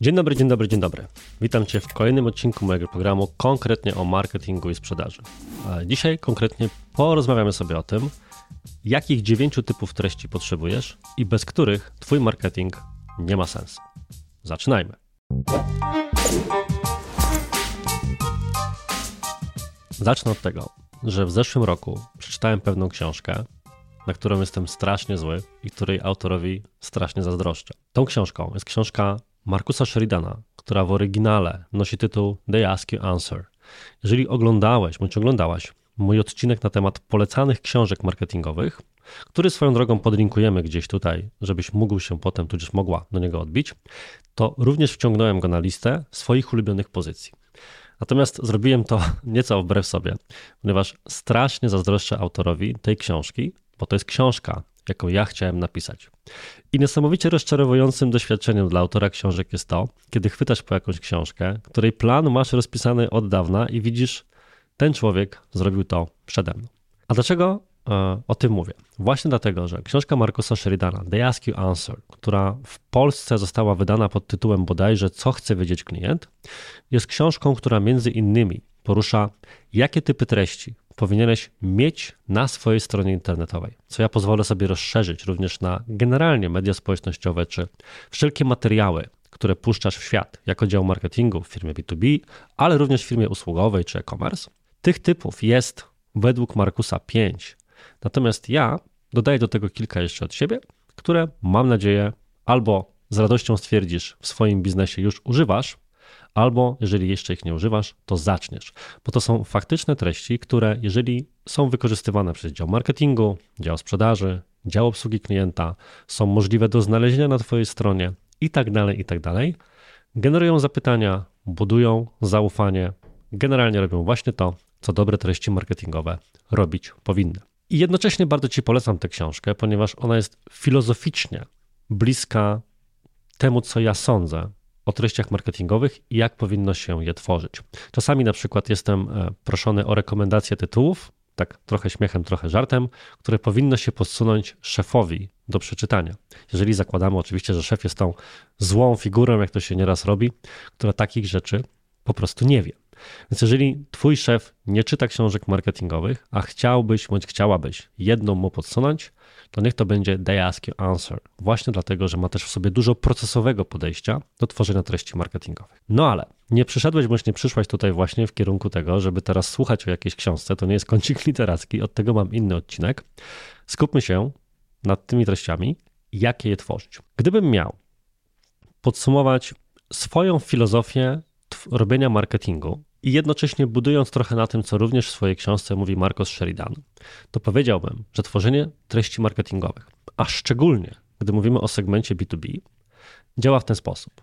Dzień dobry, dzień dobry, dzień dobry. Witam Cię w kolejnym odcinku mojego programu konkretnie o marketingu i sprzedaży. Dzisiaj konkretnie porozmawiamy sobie o tym, jakich dziewięciu typów treści potrzebujesz i bez których Twój marketing nie ma sensu. Zaczynajmy. Zacznę od tego, że w zeszłym roku przeczytałem pewną książkę, na którą jestem strasznie zły i której autorowi strasznie zazdroszczę. Tą książką jest książka Markusa Sheridana, która w oryginale nosi tytuł They Ask You Answer. Jeżeli oglądałeś bądź oglądałaś mój odcinek na temat polecanych książek marketingowych, który swoją drogą podlinkujemy gdzieś tutaj, żebyś mógł się potem, tudzież mogła do niego odbić, to również wciągnąłem go na listę swoich ulubionych pozycji. Natomiast zrobiłem to nieco wbrew sobie, ponieważ strasznie zazdroszczę autorowi tej książki, bo to jest książka, jaką ja chciałem napisać. I niesamowicie rozczarowującym doświadczeniem dla autora książek jest to, kiedy chwytasz po jakąś książkę, której plan masz rozpisany od dawna i widzisz, ten człowiek zrobił to przede mną. A dlaczego e, o tym mówię? Właśnie dlatego, że książka Markusa Sheridana, They Ask You Answer, która w Polsce została wydana pod tytułem bodajże Co chce wiedzieć klient, jest książką, która między innymi porusza, jakie typy treści powinieneś mieć na swojej stronie internetowej, co ja pozwolę sobie rozszerzyć również na generalnie media społecznościowe czy wszelkie materiały, które puszczasz w świat jako dział marketingu w firmie B2B, ale również w firmie usługowej czy e-commerce. Tych typów jest według Markusa 5. Natomiast ja dodaję do tego kilka jeszcze od siebie, które mam nadzieję albo z radością stwierdzisz w swoim biznesie już używasz, albo jeżeli jeszcze ich nie używasz, to zaczniesz, bo to są faktyczne treści, które jeżeli są wykorzystywane przez dział marketingu, dział sprzedaży, dział obsługi klienta, są możliwe do znalezienia na Twojej stronie i tak dalej, i tak dalej, generują zapytania, budują zaufanie, generalnie robią właśnie to, co dobre treści marketingowe robić powinny. I jednocześnie bardzo Ci polecam tę książkę, ponieważ ona jest filozoficznie bliska temu, co ja sądzę o treściach marketingowych i jak powinno się je tworzyć. Czasami na przykład jestem e, proszony o rekomendacje tytułów, tak trochę śmiechem, trochę żartem, które powinno się podsunąć szefowi do przeczytania. Jeżeli zakładamy oczywiście, że szef jest tą złą figurą, jak to się nieraz robi, która takich rzeczy po prostu nie wie. Więc jeżeli twój szef nie czyta książek marketingowych, a chciałbyś bądź chciałabyś jedną mu podsunąć, to niech to będzie They Ask You Answer. Właśnie dlatego, że ma też w sobie dużo procesowego podejścia do tworzenia treści marketingowych. No ale nie przyszedłeś bądź nie przyszłaś tutaj właśnie w kierunku tego, żeby teraz słuchać o jakiejś książce, to nie jest kącik literacki, od tego mam inny odcinek. Skupmy się nad tymi treściami, jakie je tworzyć. Gdybym miał podsumować swoją filozofię robienia marketingu i jednocześnie budując trochę na tym, co również w swojej książce mówi Marcos Sheridan, to powiedziałbym, że tworzenie treści marketingowych, a szczególnie gdy mówimy o segmencie B2B, działa w ten sposób.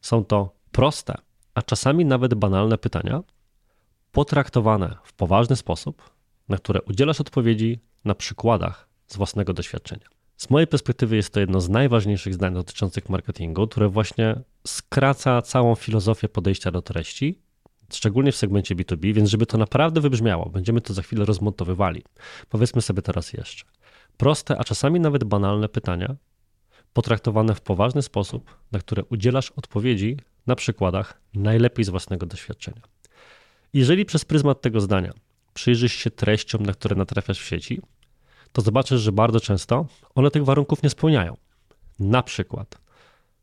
Są to proste, a czasami nawet banalne pytania, potraktowane w poważny sposób, na które udzielasz odpowiedzi na przykładach z własnego doświadczenia. Z mojej perspektywy jest to jedno z najważniejszych zdań dotyczących marketingu, które właśnie skraca całą filozofię podejścia do treści, szczególnie w segmencie B2B, więc żeby to naprawdę wybrzmiało, będziemy to za chwilę rozmontowywali. Powiedzmy sobie teraz jeszcze. Proste, a czasami nawet banalne pytania, potraktowane w poważny sposób, na które udzielasz odpowiedzi na przykładach najlepiej z własnego doświadczenia. Jeżeli przez pryzmat tego zdania przyjrzysz się treściom, na które natrafiasz w sieci, to zobaczysz, że bardzo często one tych warunków nie spełniają. Na przykład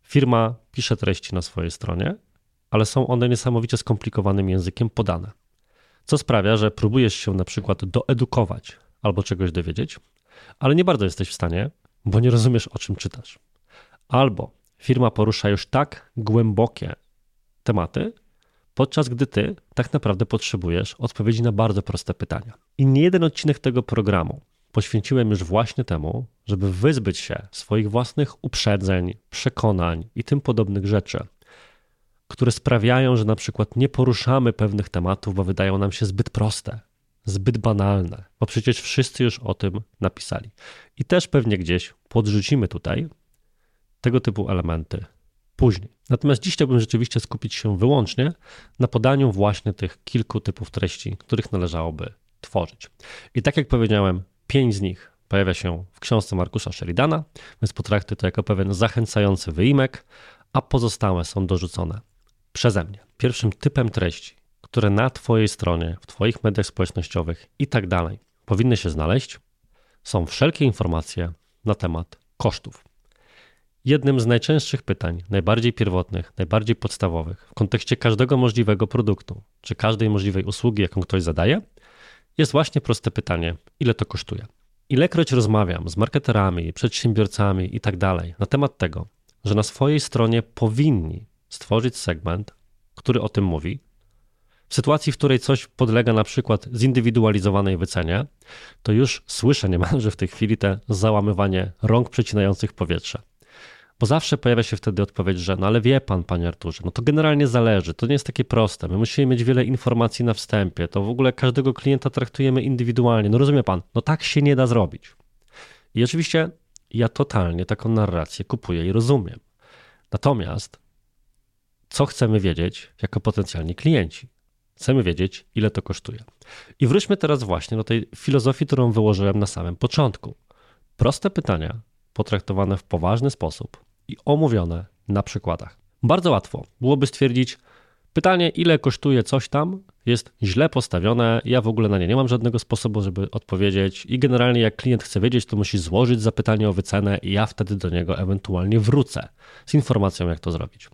firma pisze treści na swojej stronie, ale są one niesamowicie skomplikowanym językiem podane. Co sprawia, że próbujesz się na przykład doedukować albo czegoś dowiedzieć, ale nie bardzo jesteś w stanie, bo nie rozumiesz o czym czytasz. Albo firma porusza już tak głębokie tematy, podczas gdy ty tak naprawdę potrzebujesz odpowiedzi na bardzo proste pytania. I nie jeden odcinek tego programu poświęciłem już właśnie temu, żeby wyzbyć się swoich własnych uprzedzeń, przekonań i tym podobnych rzeczy, które sprawiają, że na przykład nie poruszamy pewnych tematów, bo wydają nam się zbyt proste, zbyt banalne, bo przecież wszyscy już o tym napisali. I też pewnie gdzieś podrzucimy tutaj tego typu elementy później. Natomiast dziś chciałbym rzeczywiście skupić się wyłącznie na podaniu właśnie tych kilku typów treści, których należałoby tworzyć. I tak jak powiedziałem, Pięć z nich pojawia się w książce Markusza Sheridana, więc potraktuję to jako pewien zachęcający wyimek, a pozostałe są dorzucone przeze mnie. Pierwszym typem treści, które na Twojej stronie, w Twoich mediach społecznościowych i tak dalej powinny się znaleźć, są wszelkie informacje na temat kosztów. Jednym z najczęstszych pytań, najbardziej pierwotnych, najbardziej podstawowych w kontekście każdego możliwego produktu czy każdej możliwej usługi, jaką ktoś zadaje, jest właśnie proste pytanie: ile to kosztuje? Ilekroć rozmawiam z marketerami, przedsiębiorcami i tak na temat tego, że na swojej stronie powinni stworzyć segment, który o tym mówi, w sytuacji, w której coś podlega na przykład zindywidualizowanej wycenie, to już słyszę niemalże w tej chwili te załamywanie rąk przecinających powietrze. Bo zawsze pojawia się wtedy odpowiedź, że no ale wie pan, panie Arturze, no to generalnie zależy, to nie jest takie proste. My musimy mieć wiele informacji na wstępie, to w ogóle każdego klienta traktujemy indywidualnie. No rozumie pan, no tak się nie da zrobić. I oczywiście ja totalnie taką narrację kupuję i rozumiem. Natomiast co chcemy wiedzieć jako potencjalni klienci? Chcemy wiedzieć, ile to kosztuje. I wróćmy teraz właśnie do tej filozofii, którą wyłożyłem na samym początku. Proste pytania, potraktowane w poważny sposób i omówione na przykładach. Bardzo łatwo byłoby stwierdzić, pytanie, ile kosztuje coś tam, jest źle postawione, ja w ogóle na nie nie mam żadnego sposobu, żeby odpowiedzieć i generalnie jak klient chce wiedzieć, to musi złożyć zapytanie o wycenę i ja wtedy do niego ewentualnie wrócę z informacją, jak to zrobić.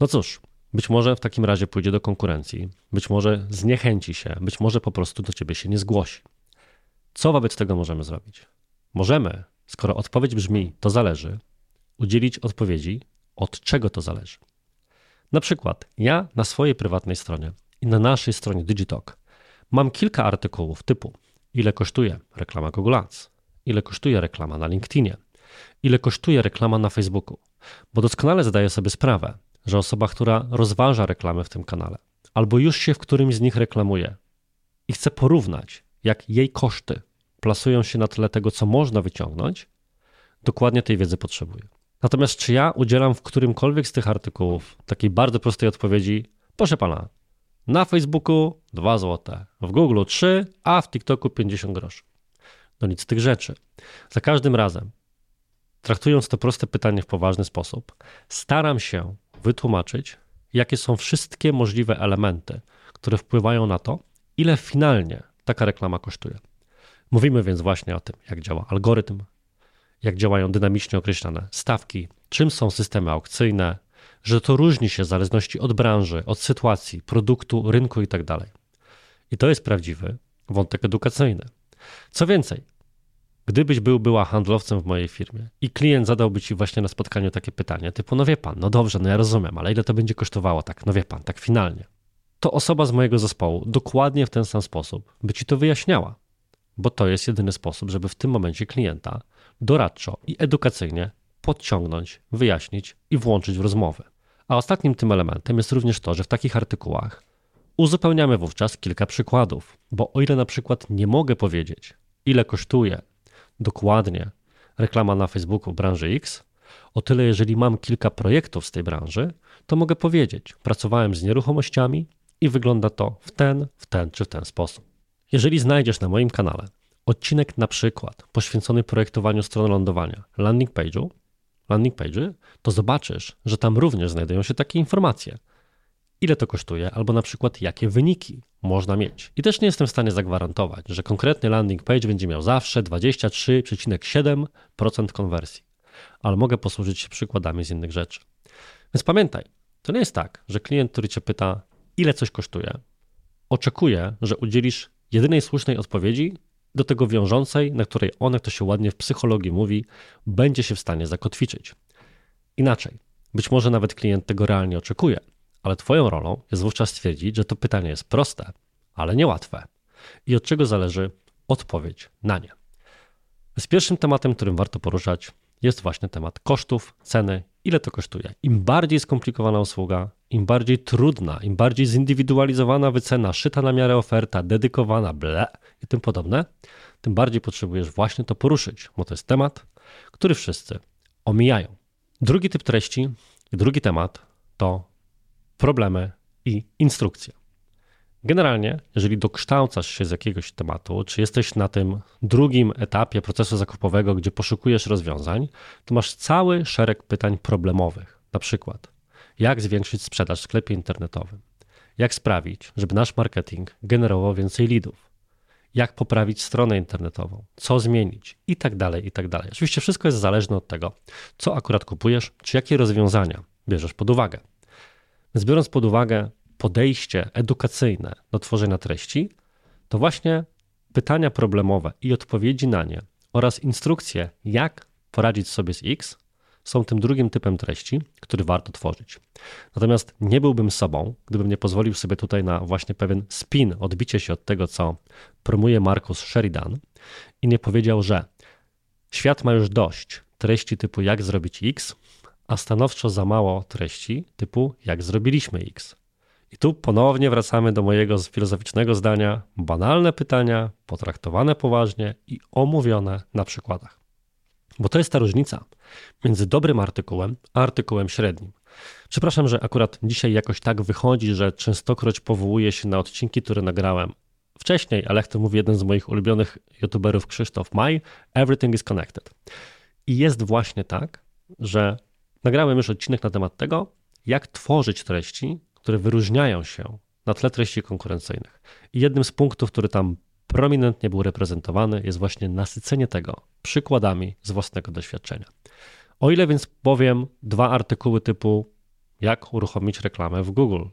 No cóż, być może w takim razie pójdzie do konkurencji, być może zniechęci się, być może po prostu do ciebie się nie zgłosi. Co wobec tego możemy zrobić? Możemy, skoro odpowiedź brzmi to zależy, udzielić odpowiedzi, od czego to zależy. Na przykład, ja na swojej prywatnej stronie i na naszej stronie Digitalk mam kilka artykułów typu ile kosztuje reklama Google Ads, ile kosztuje reklama na LinkedInie, ile kosztuje reklama na Facebooku, bo doskonale zdaję sobie sprawę, że osoba, która rozważa reklamę w tym kanale, albo już się w którymś z nich reklamuje i chce porównać, jak jej koszty plasują się na tle tego, co można wyciągnąć, dokładnie tej wiedzy potrzebuje. Natomiast czy ja udzielam w którymkolwiek z tych artykułów takiej bardzo prostej odpowiedzi, proszę pana, na Facebooku 2 zł, w Google 3, a w TikToku 50 groszy. No nic z tych rzeczy. Za każdym razem, traktując to proste pytanie w poważny sposób, staram się wytłumaczyć, jakie są wszystkie możliwe elementy, które wpływają na to, ile finalnie taka reklama kosztuje. Mówimy więc właśnie o tym, jak działa algorytm, jak działają dynamicznie określane stawki, czym są systemy aukcyjne, że to różni się w zależności od branży, od sytuacji, produktu, rynku itd. Tak I to jest prawdziwy wątek edukacyjny. Co więcej, Gdybyś był była handlowcem w mojej firmie i klient zadałby ci właśnie na spotkaniu takie pytanie, typu, no wie pan, no dobrze, no ja rozumiem, ale ile to będzie kosztowało tak, no wie pan, tak finalnie. To osoba z mojego zespołu dokładnie w ten sam sposób by ci to wyjaśniała, bo to jest jedyny sposób, żeby w tym momencie klienta doradczo i edukacyjnie podciągnąć, wyjaśnić i włączyć w rozmowę. A ostatnim tym elementem jest również to, że w takich artykułach uzupełniamy wówczas kilka przykładów, bo o ile na przykład nie mogę powiedzieć, ile kosztuje dokładnie reklama na Facebooku branży X, o tyle jeżeli mam kilka projektów z tej branży, to mogę powiedzieć, pracowałem z nieruchomościami i wygląda to w ten, w ten czy w ten sposób. Jeżeli znajdziesz na moim kanale odcinek na przykład poświęcony projektowaniu strony lądowania, landing page'u, landing page'y, to zobaczysz, że tam również znajdują się takie informacje. Ile to kosztuje, albo na przykład jakie wyniki można mieć. I też nie jestem w stanie zagwarantować, że konkretny landing page będzie miał zawsze 23,7% konwersji, ale mogę posłużyć się przykładami z innych rzeczy. Więc pamiętaj, to nie jest tak, że klient, który cię pyta, ile coś kosztuje, oczekuje, że udzielisz jedynej słusznej odpowiedzi, do tego wiążącej, na której on, jak to się ładnie w psychologii mówi, będzie się w stanie zakotwiczyć. Inaczej, być może nawet klient tego realnie oczekuje, ale Twoją rolą jest wówczas stwierdzić, że to pytanie jest proste, ale niełatwe i od czego zależy odpowiedź na nie. Z pierwszym tematem, którym warto poruszać, jest właśnie temat kosztów, ceny, ile to kosztuje. Im bardziej skomplikowana usługa, im bardziej trudna, im bardziej zindywidualizowana wycena, szyta na miarę oferta, dedykowana, ble i tym podobne, tym bardziej potrzebujesz właśnie to poruszyć, bo to jest temat, który wszyscy omijają. Drugi typ treści, drugi temat to problemy i instrukcje. Generalnie, jeżeli dokształcasz się z jakiegoś tematu, czy jesteś na tym drugim etapie procesu zakupowego, gdzie poszukujesz rozwiązań, to masz cały szereg pytań problemowych. Na przykład, jak zwiększyć sprzedaż w sklepie internetowym, jak sprawić, żeby nasz marketing generował więcej leadów, jak poprawić stronę internetową, co zmienić i tak dalej, i tak dalej. Oczywiście wszystko jest zależne od tego, co akurat kupujesz, czy jakie rozwiązania bierzesz pod uwagę. Więc biorąc pod uwagę podejście edukacyjne do tworzenia treści, to właśnie pytania problemowe i odpowiedzi na nie oraz instrukcje, jak poradzić sobie z X, są tym drugim typem treści, który warto tworzyć. Natomiast nie byłbym sobą, gdybym nie pozwolił sobie tutaj na właśnie pewien spin, odbicie się od tego, co promuje Markus Sheridan i nie powiedział, że świat ma już dość treści typu jak zrobić X, a stanowczo za mało treści typu jak zrobiliśmy X. I tu ponownie wracamy do mojego filozoficznego zdania: banalne pytania, potraktowane poważnie i omówione na przykładach. Bo to jest ta różnica między dobrym artykułem a artykułem średnim. Przepraszam, że akurat dzisiaj jakoś tak wychodzi, że częstokroć powołuję się na odcinki, które nagrałem wcześniej, ale jak to mówi jeden z moich ulubionych youtuberów Krzysztof Maj, everything is connected. I jest właśnie tak, że nagrałem już odcinek na temat tego, jak tworzyć treści, które wyróżniają się na tle treści konkurencyjnych. I jednym z punktów, który tam prominentnie był reprezentowany, jest właśnie nasycenie tego przykładami z własnego doświadczenia. O ile więc powiem dwa artykuły typu jak uruchomić reklamę w Google,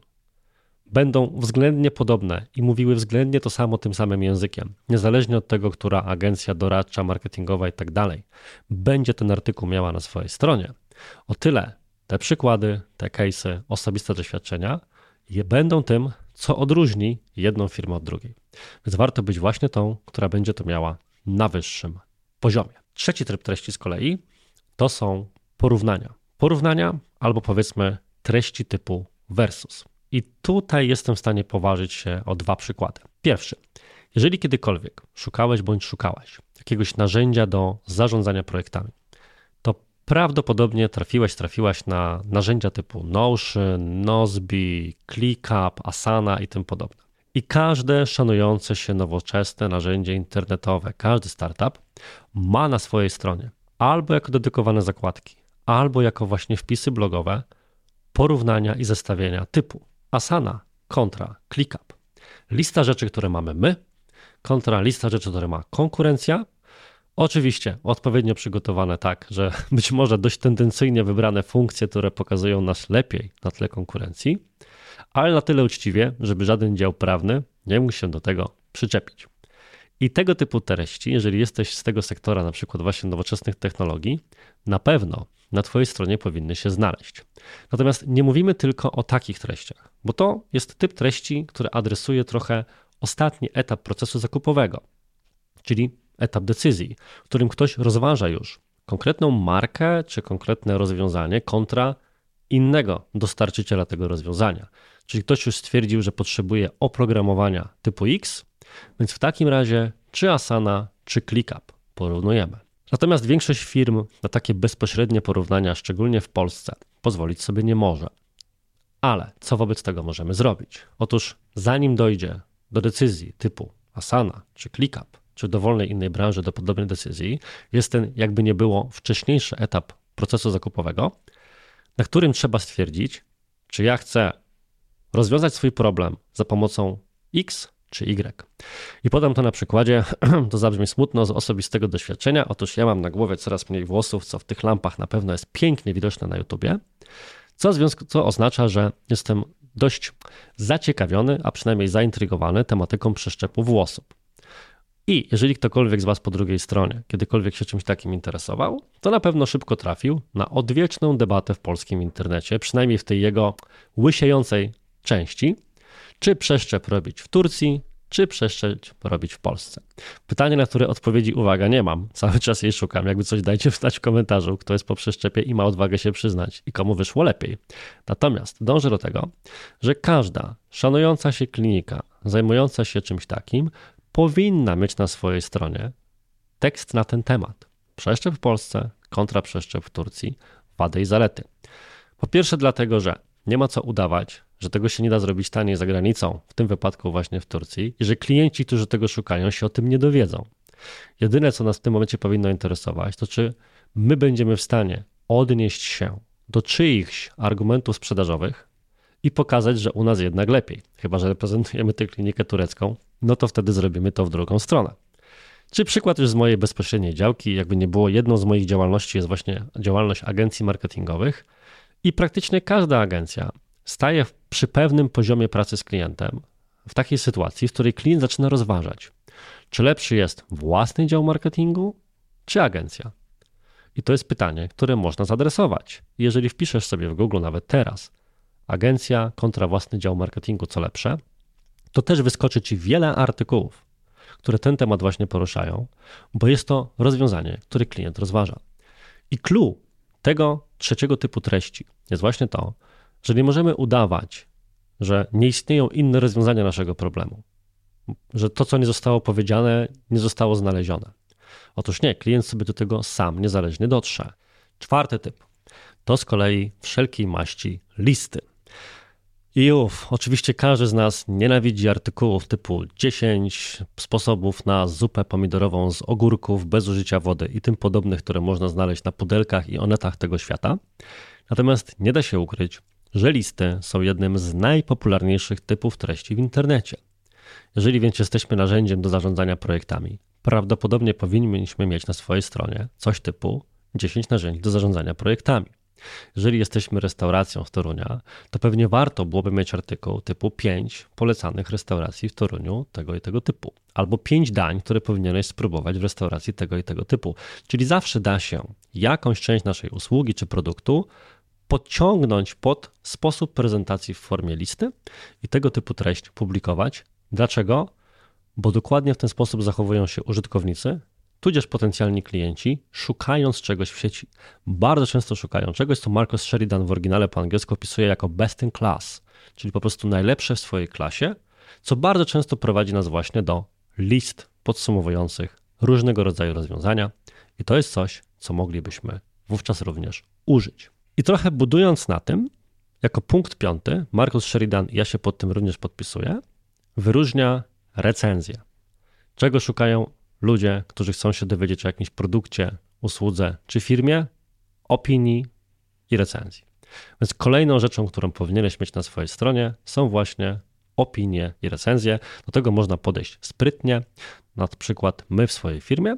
będą względnie podobne i mówiły względnie to samo tym samym językiem, niezależnie od tego, która agencja doradcza, marketingowa i tak dalej będzie ten artykuł miała na swojej stronie. O tyle te przykłady, te case'y, osobiste doświadczenia będą tym, co odróżni jedną firmę od drugiej. Więc warto być właśnie tą, która będzie to miała na wyższym poziomie. Trzeci tryb treści z kolei to są porównania. Porównania albo powiedzmy treści typu versus. I tutaj jestem w stanie poważyć się o dwa przykłady. Pierwszy, jeżeli kiedykolwiek szukałeś bądź szukałaś jakiegoś narzędzia do zarządzania projektami, prawdopodobnie trafiłeś, trafiłaś na narzędzia typu Notion, Nozbe, ClickUp, Asana i tym podobne. I każde szanujące się nowoczesne narzędzie internetowe, każdy startup ma na swojej stronie albo jako dedykowane zakładki, albo jako właśnie wpisy blogowe porównania i zestawienia typu Asana kontra ClickUp. Lista rzeczy, które mamy my, kontra lista rzeczy, które ma konkurencja. Oczywiście odpowiednio przygotowane tak, że być może dość tendencyjnie wybrane funkcje, które pokazują nas lepiej na tle konkurencji, ale na tyle uczciwie, żeby żaden dział prawny nie mógł się do tego przyczepić. I tego typu treści, jeżeli jesteś z tego sektora, na przykład właśnie nowoczesnych technologii, na pewno na Twojej stronie powinny się znaleźć. Natomiast nie mówimy tylko o takich treściach, bo to jest typ treści, który adresuje trochę ostatni etap procesu zakupowego, czyli etap decyzji, w którym ktoś rozważa już konkretną markę czy konkretne rozwiązanie kontra innego dostarczyciela tego rozwiązania. Czyli ktoś już stwierdził, że potrzebuje oprogramowania typu X, więc w takim razie czy Asana, czy ClickUp porównujemy. Natomiast większość firm na takie bezpośrednie porównania, szczególnie w Polsce, pozwolić sobie nie może. Ale co wobec tego możemy zrobić? Otóż zanim dojdzie do decyzji typu Asana czy ClickUp, czy dowolnej innej branży do podobnej decyzji, jest ten jakby nie było wcześniejszy etap procesu zakupowego, na którym trzeba stwierdzić, czy ja chcę rozwiązać swój problem za pomocą X czy Y. I podam to na przykładzie, to zabrzmi smutno, z osobistego doświadczenia. Otóż ja mam na głowie coraz mniej włosów, co w tych lampach na pewno jest pięknie widoczne na YouTubie, co, związku, co oznacza, że jestem dość zaciekawiony, a przynajmniej zaintrygowany tematyką przeszczepu włosów. I jeżeli ktokolwiek z Was po drugiej stronie kiedykolwiek się czymś takim interesował, to na pewno szybko trafił na odwieczną debatę w polskim internecie, przynajmniej w tej jego łysiejącej części, czy przeszczep robić w Turcji, czy przeszczep robić w Polsce? Pytanie, na które odpowiedzi, uwaga, nie mam. Cały czas jej szukam. Jakby coś dajcie wstać w komentarzu, kto jest po przeszczepie i ma odwagę się przyznać i komu wyszło lepiej. Natomiast dążę do tego, że każda szanująca się klinika, zajmująca się czymś takim, powinna mieć na swojej stronie tekst na ten temat. Przeszczep w Polsce kontra przeszczep w Turcji, wady i zalety. Po pierwsze dlatego, że nie ma co udawać, że tego się nie da zrobić taniej za granicą, w tym wypadku właśnie w Turcji, i że klienci, którzy tego szukają, się o tym nie dowiedzą. Jedyne, co nas w tym momencie powinno interesować, to czy my będziemy w stanie odnieść się do czyichś argumentów sprzedażowych i pokazać, że u nas jednak lepiej. Chyba, że reprezentujemy tę klinikę turecką, no to wtedy zrobimy to w drugą stronę. Czy przykład już z mojej bezpośredniej działki, jakby nie było, jedną z moich działalności jest właśnie działalność agencji marketingowych i praktycznie każda agencja staje przy pewnym poziomie pracy z klientem w takiej sytuacji, w której klient zaczyna rozważać, czy lepszy jest własny dział marketingu, czy agencja. I to jest pytanie, które można zadresować. Jeżeli wpiszesz sobie w Google nawet teraz agencja kontra własny dział marketingu, co lepsze, to też wyskoczy ci wiele artykułów, które ten temat właśnie poruszają, bo jest to rozwiązanie, które klient rozważa. I clue tego trzeciego typu treści jest właśnie to, że nie możemy udawać, że nie istnieją inne rozwiązania naszego problemu, że to, co nie zostało powiedziane, nie zostało znalezione. Otóż nie, klient sobie do tego sam niezależnie dotrze. Czwarty typ to z kolei wszelkiej maści listy. I uf, oczywiście każdy z nas nienawidzi artykułów typu 10 sposobów na zupę pomidorową z ogórków bez użycia wody i tym podobnych, które można znaleźć na pudelkach i onetach tego świata. Natomiast nie da się ukryć, że listy są jednym z najpopularniejszych typów treści w internecie. Jeżeli więc jesteśmy narzędziem do zarządzania projektami, prawdopodobnie powinniśmy mieć na swojej stronie coś typu 10 narzędzi do zarządzania projektami. Jeżeli jesteśmy restauracją z Torunia, to pewnie warto byłoby mieć artykuł typu 5 polecanych restauracji w Toruniu tego i tego typu, albo 5 dań, które powinieneś spróbować w restauracji tego i tego typu. Czyli zawsze da się jakąś część naszej usługi czy produktu podciągnąć pod sposób prezentacji w formie listy i tego typu treść publikować. Dlaczego? Bo dokładnie w ten sposób zachowują się użytkownicy, tudzież potencjalni klienci, szukając czegoś w sieci. Bardzo często szukają czegoś, co Marcus Sheridan w oryginale po angielsku opisuje jako best in class, czyli po prostu najlepsze w swojej klasie, co bardzo często prowadzi nas właśnie do list podsumowujących różnego rodzaju rozwiązania i to jest coś, co moglibyśmy wówczas również użyć. I trochę budując na tym, jako punkt piąty, Marcus Sheridan, ja się pod tym również podpisuję, wyróżnia recenzję. Czego szukają ludzie, którzy chcą się dowiedzieć o jakimś produkcie, usłudze czy firmie, opinii i recenzji. Więc kolejną rzeczą, którą powinieneś mieć na swojej stronie, są właśnie opinie i recenzje. Do tego można podejść sprytnie. Na przykład my w swojej firmie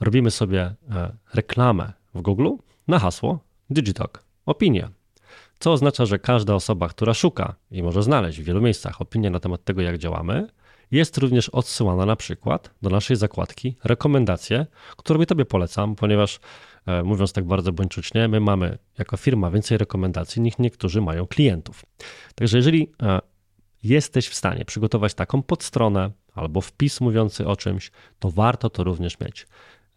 robimy sobie e, reklamę w Google na hasło Digitalk, opinie. Co oznacza, że każda osoba, która szuka i może znaleźć w wielu miejscach opinię na temat tego, jak działamy, jest również odsyłana na przykład do naszej zakładki rekomendacje, którą ja Tobie polecam, ponieważ e, mówiąc tak bardzo bądźczucznie, my mamy jako firma więcej rekomendacji niż niektórzy mają klientów. Także jeżeli e, jesteś w stanie przygotować taką podstronę albo wpis mówiący o czymś, to warto to również mieć.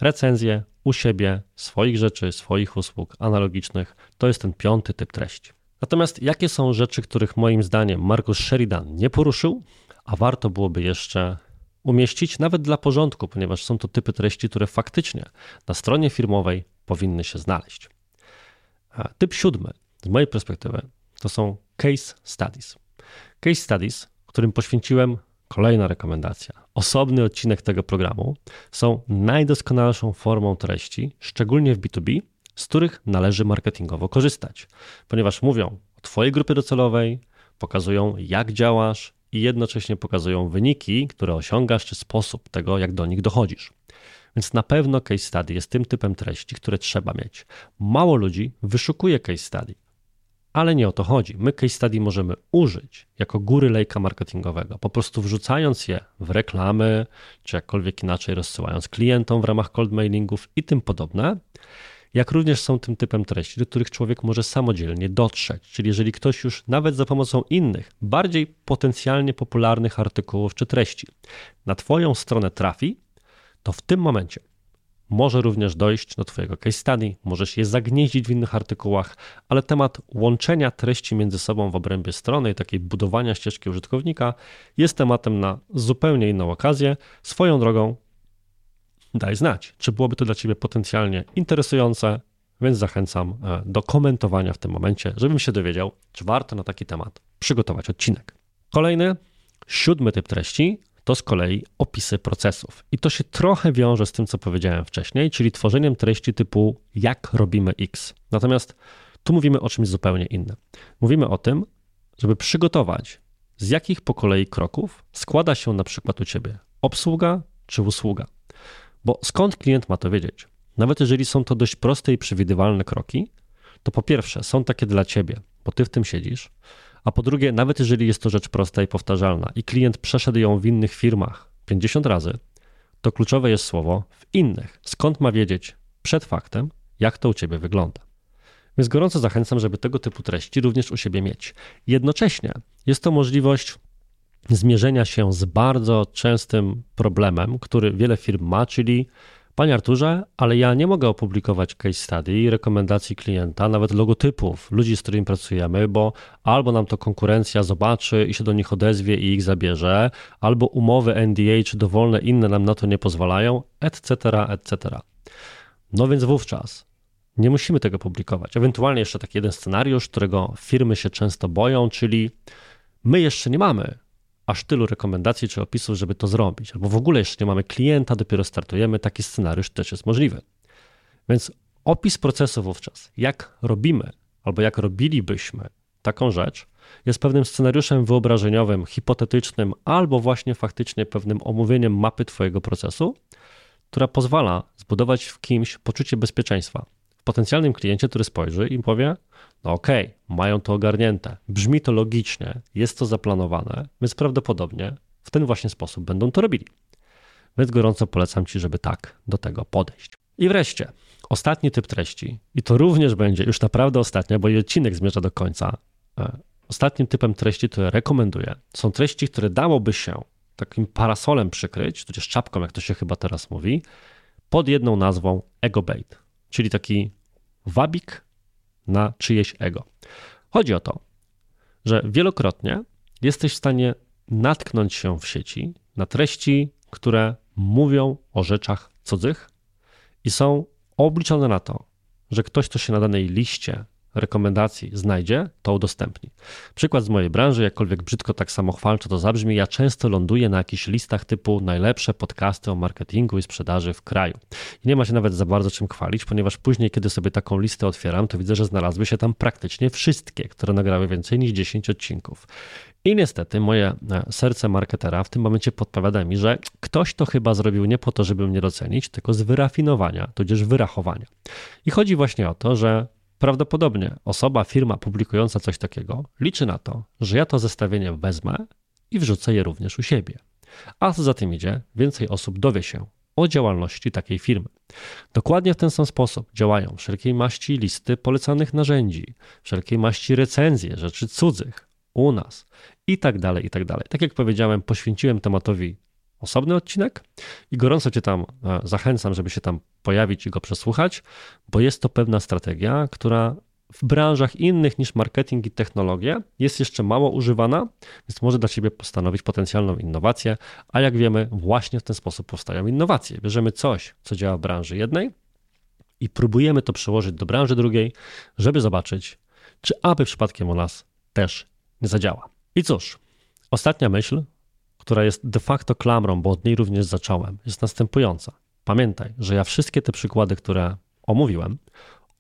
Recenzje u siebie, swoich rzeczy, swoich usług analogicznych, to jest ten piąty typ treści. Natomiast jakie są rzeczy, których moim zdaniem Markus Sheridan nie poruszył, a warto byłoby jeszcze umieścić nawet dla porządku, ponieważ są to typy treści, które faktycznie na stronie firmowej powinny się znaleźć. Typ siódmy, z mojej perspektywy, to są case studies. Case studies, którym poświęciłem kolejna rekomendacja. Osobny odcinek tego programu są najdoskonalszą formą treści, szczególnie w B2B, z których należy marketingowo korzystać, ponieważ mówią o Twojej grupie docelowej, pokazują jak działasz, i jednocześnie pokazują wyniki, które osiągasz, czy sposób tego, jak do nich dochodzisz. Więc na pewno case study jest tym typem treści, które trzeba mieć. Mało ludzi wyszukuje case study, ale nie o to chodzi. My case study możemy użyć jako góry lejka marketingowego, po prostu wrzucając je w reklamy, czy jakkolwiek inaczej rozsyłając klientom w ramach cold mailingów i tym podobne jak również są tym typem treści, do których człowiek może samodzielnie dotrzeć. Czyli jeżeli ktoś już nawet za pomocą innych, bardziej potencjalnie popularnych artykułów czy treści na Twoją stronę trafi, to w tym momencie może również dojść do Twojego case study, możesz je zagnieździć w innych artykułach, ale temat łączenia treści między sobą w obrębie strony i takiej budowania ścieżki użytkownika jest tematem na zupełnie inną okazję. Swoją drogą daj znać, czy byłoby to dla Ciebie potencjalnie interesujące, więc zachęcam e, do komentowania w tym momencie, żebym się dowiedział, czy warto na taki temat przygotować odcinek. Kolejny, siódmy typ treści to z kolei opisy procesów. I to się trochę wiąże z tym, co powiedziałem wcześniej, czyli tworzeniem treści typu jak robimy X. Natomiast Tu mówimy o czymś zupełnie innym. Mówimy o tym, żeby przygotować, z jakich po kolei kroków składa się na przykład u ciebie obsługa czy usługa. Bo skąd klient ma to wiedzieć? Nawet jeżeli są to dość proste i przewidywalne kroki, to po pierwsze są takie dla ciebie, bo ty w tym siedzisz, a po drugie, nawet jeżeli jest to rzecz prosta i powtarzalna i klient przeszedł ją w innych firmach 50 razy, to kluczowe jest słowo w innych. Skąd ma wiedzieć przed faktem, jak to u ciebie wygląda? Więc gorąco zachęcam, żeby tego typu treści również u siebie mieć. Jednocześnie jest to możliwość zmierzenia się z bardzo częstym problemem, który wiele firm ma, czyli Panie Arturze, ale ja nie mogę opublikować case study, rekomendacji klienta, nawet logotypów ludzi, z którymi pracujemy, bo albo nam to konkurencja zobaczy i się do nich odezwie i ich zabierze, albo umowy NDA czy dowolne inne nam na to nie pozwalają, etc., etc. No więc wówczas nie musimy tego publikować. Ewentualnie jeszcze taki jeden scenariusz, którego firmy się często boją, czyli my jeszcze nie mamy aż tylu rekomendacji czy opisów, żeby to zrobić, albo w ogóle jeszcze nie mamy klienta, dopiero startujemy, taki scenariusz też jest możliwy. Więc opis procesu wówczas, jak robimy, albo jak robilibyśmy taką rzecz, jest pewnym scenariuszem wyobrażeniowym, hipotetycznym, albo właśnie faktycznie pewnym omówieniem mapy Twojego procesu, która pozwala zbudować w kimś poczucie bezpieczeństwa. Potencjalnym kliencie, który spojrzy i powie: no okej, okay, mają to ogarnięte, brzmi to logicznie, jest to zaplanowane, więc prawdopodobnie w ten właśnie sposób będą to robili. Więc gorąco polecam Ci, żeby tak do tego podejść. I wreszcie, ostatni typ treści, i to również będzie już naprawdę ostatnia, bo i odcinek zmierza do końca. E, ostatnim typem treści, które rekomenduję, są treści, które dałoby się takim parasolem przykryć, tudzież czapką, jak to się chyba teraz mówi, pod jedną nazwą ego bait, czyli taki wabik na czyjeś ego. Chodzi o to, że wielokrotnie jesteś w stanie natknąć się w sieci na treści, które mówią o rzeczach cudzych i są obliczone na to, że ktoś, kto się na danej liście rekomendacji znajdzie, to udostępni. Przykład z mojej branży, jakkolwiek brzydko tak samochwalczo to zabrzmi, ja często ląduję na jakichś listach typu najlepsze podcasty o marketingu i sprzedaży w kraju. I nie ma się nawet za bardzo czym chwalić, ponieważ później, kiedy sobie taką listę otwieram, to widzę, że znalazły się tam praktycznie wszystkie, które nagrały więcej niż 10 odcinków. I niestety moje e, serce marketera w tym momencie podpowiada mi, że ktoś to chyba zrobił nie po to, żeby mnie docenić, tylko z wyrafinowania, tudzież wyrachowania. I chodzi właśnie o to, że Prawdopodobnie osoba, firma publikująca coś takiego liczy na to, że ja to zestawienie wezmę i wrzucę je również u siebie. A co za tym idzie, więcej osób dowie się o działalności takiej firmy. Dokładnie w ten sam sposób działają wszelkiej maści listy polecanych narzędzi, wszelkiej maści recenzje rzeczy cudzych u nas i tak dalej, i tak dalej. Tak jak powiedziałem, poświęciłem tematowi osobny odcinek i gorąco Cię tam e, zachęcam, żeby się tam pojawić i go przesłuchać, bo jest to pewna strategia, która w branżach innych niż marketing i technologie jest jeszcze mało używana, więc może dla Ciebie stanowić potencjalną innowację, a jak wiemy, właśnie w ten sposób powstają innowacje. Bierzemy coś, co działa w branży jednej i próbujemy to przełożyć do branży drugiej, żeby zobaczyć, czy aby przypadkiem u nas też nie zadziała. I cóż, ostatnia myśl, która jest de facto klamrą, bo od niej również zacząłem, jest następująca. Pamiętaj, że ja wszystkie te przykłady, które omówiłem,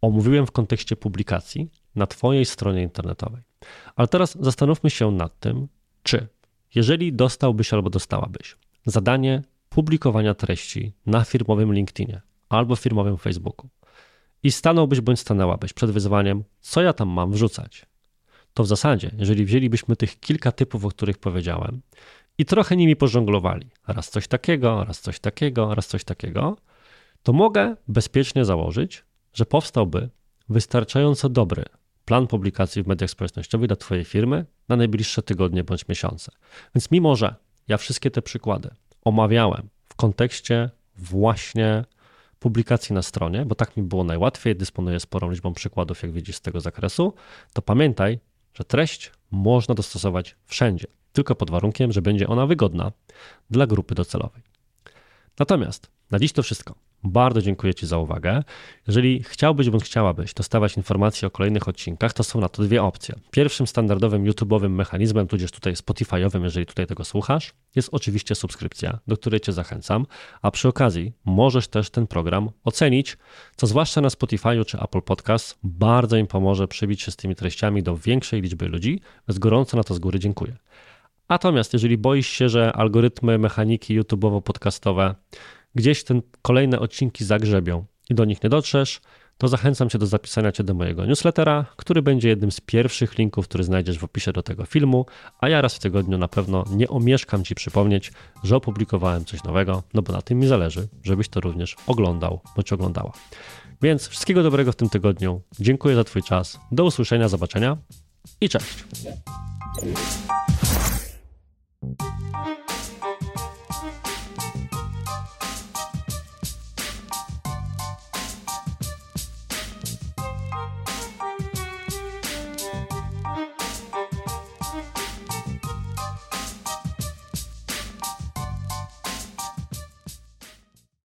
omówiłem w kontekście publikacji na Twojej stronie internetowej. Ale teraz zastanówmy się nad tym, czy jeżeli dostałbyś albo dostałabyś zadanie publikowania treści na firmowym LinkedInie albo firmowym Facebooku i stanąłbyś bądź stanęłabyś przed wyzwaniem, co ja tam mam wrzucać, to w zasadzie, jeżeli wzięlibyśmy tych kilka typów, o których powiedziałem, i trochę nimi pożonglowali, raz coś takiego, raz coś takiego, raz coś takiego, to mogę bezpiecznie założyć, że powstałby wystarczająco dobry plan publikacji w mediach społecznościowych dla Twojej firmy na najbliższe tygodnie bądź miesiące. Więc mimo, że ja wszystkie te przykłady omawiałem w kontekście właśnie publikacji na stronie, bo tak mi było najłatwiej, dysponuję sporą liczbą przykładów, jak widzisz z tego zakresu, to pamiętaj, że treść można dostosować wszędzie tylko pod warunkiem, że będzie ona wygodna dla grupy docelowej. Natomiast na dziś to wszystko. Bardzo dziękuję Ci za uwagę. Jeżeli chciałbyś bądź chciałabyś dostawać informacje o kolejnych odcinkach, to są na to dwie opcje. Pierwszym standardowym YouTube'owym mechanizmem, tudzież tutaj Spotify'owym, jeżeli tutaj tego słuchasz, jest oczywiście subskrypcja, do której Cię zachęcam, a przy okazji możesz też ten program ocenić, co zwłaszcza na Spotify'u czy Apple Podcast bardzo im pomoże przybić się z tymi treściami do większej liczby ludzi, więc gorąco na to z góry dziękuję. Natomiast jeżeli boisz się, że algorytmy mechaniki YouTube'owo-podcastowe gdzieś ten kolejne odcinki zagrzebią i do nich nie dotrzesz, to zachęcam Cię do zapisania Cię do mojego newslettera, który będzie jednym z pierwszych linków, który znajdziesz w opisie do tego filmu, a ja raz w tygodniu na pewno nie omieszkam Ci przypomnieć, że opublikowałem coś nowego, no bo na tym mi zależy, żebyś to również oglądał bądź oglądała. Więc wszystkiego dobrego w tym tygodniu. Dziękuję za Twój czas. Do usłyszenia, zobaczenia i cześć. Música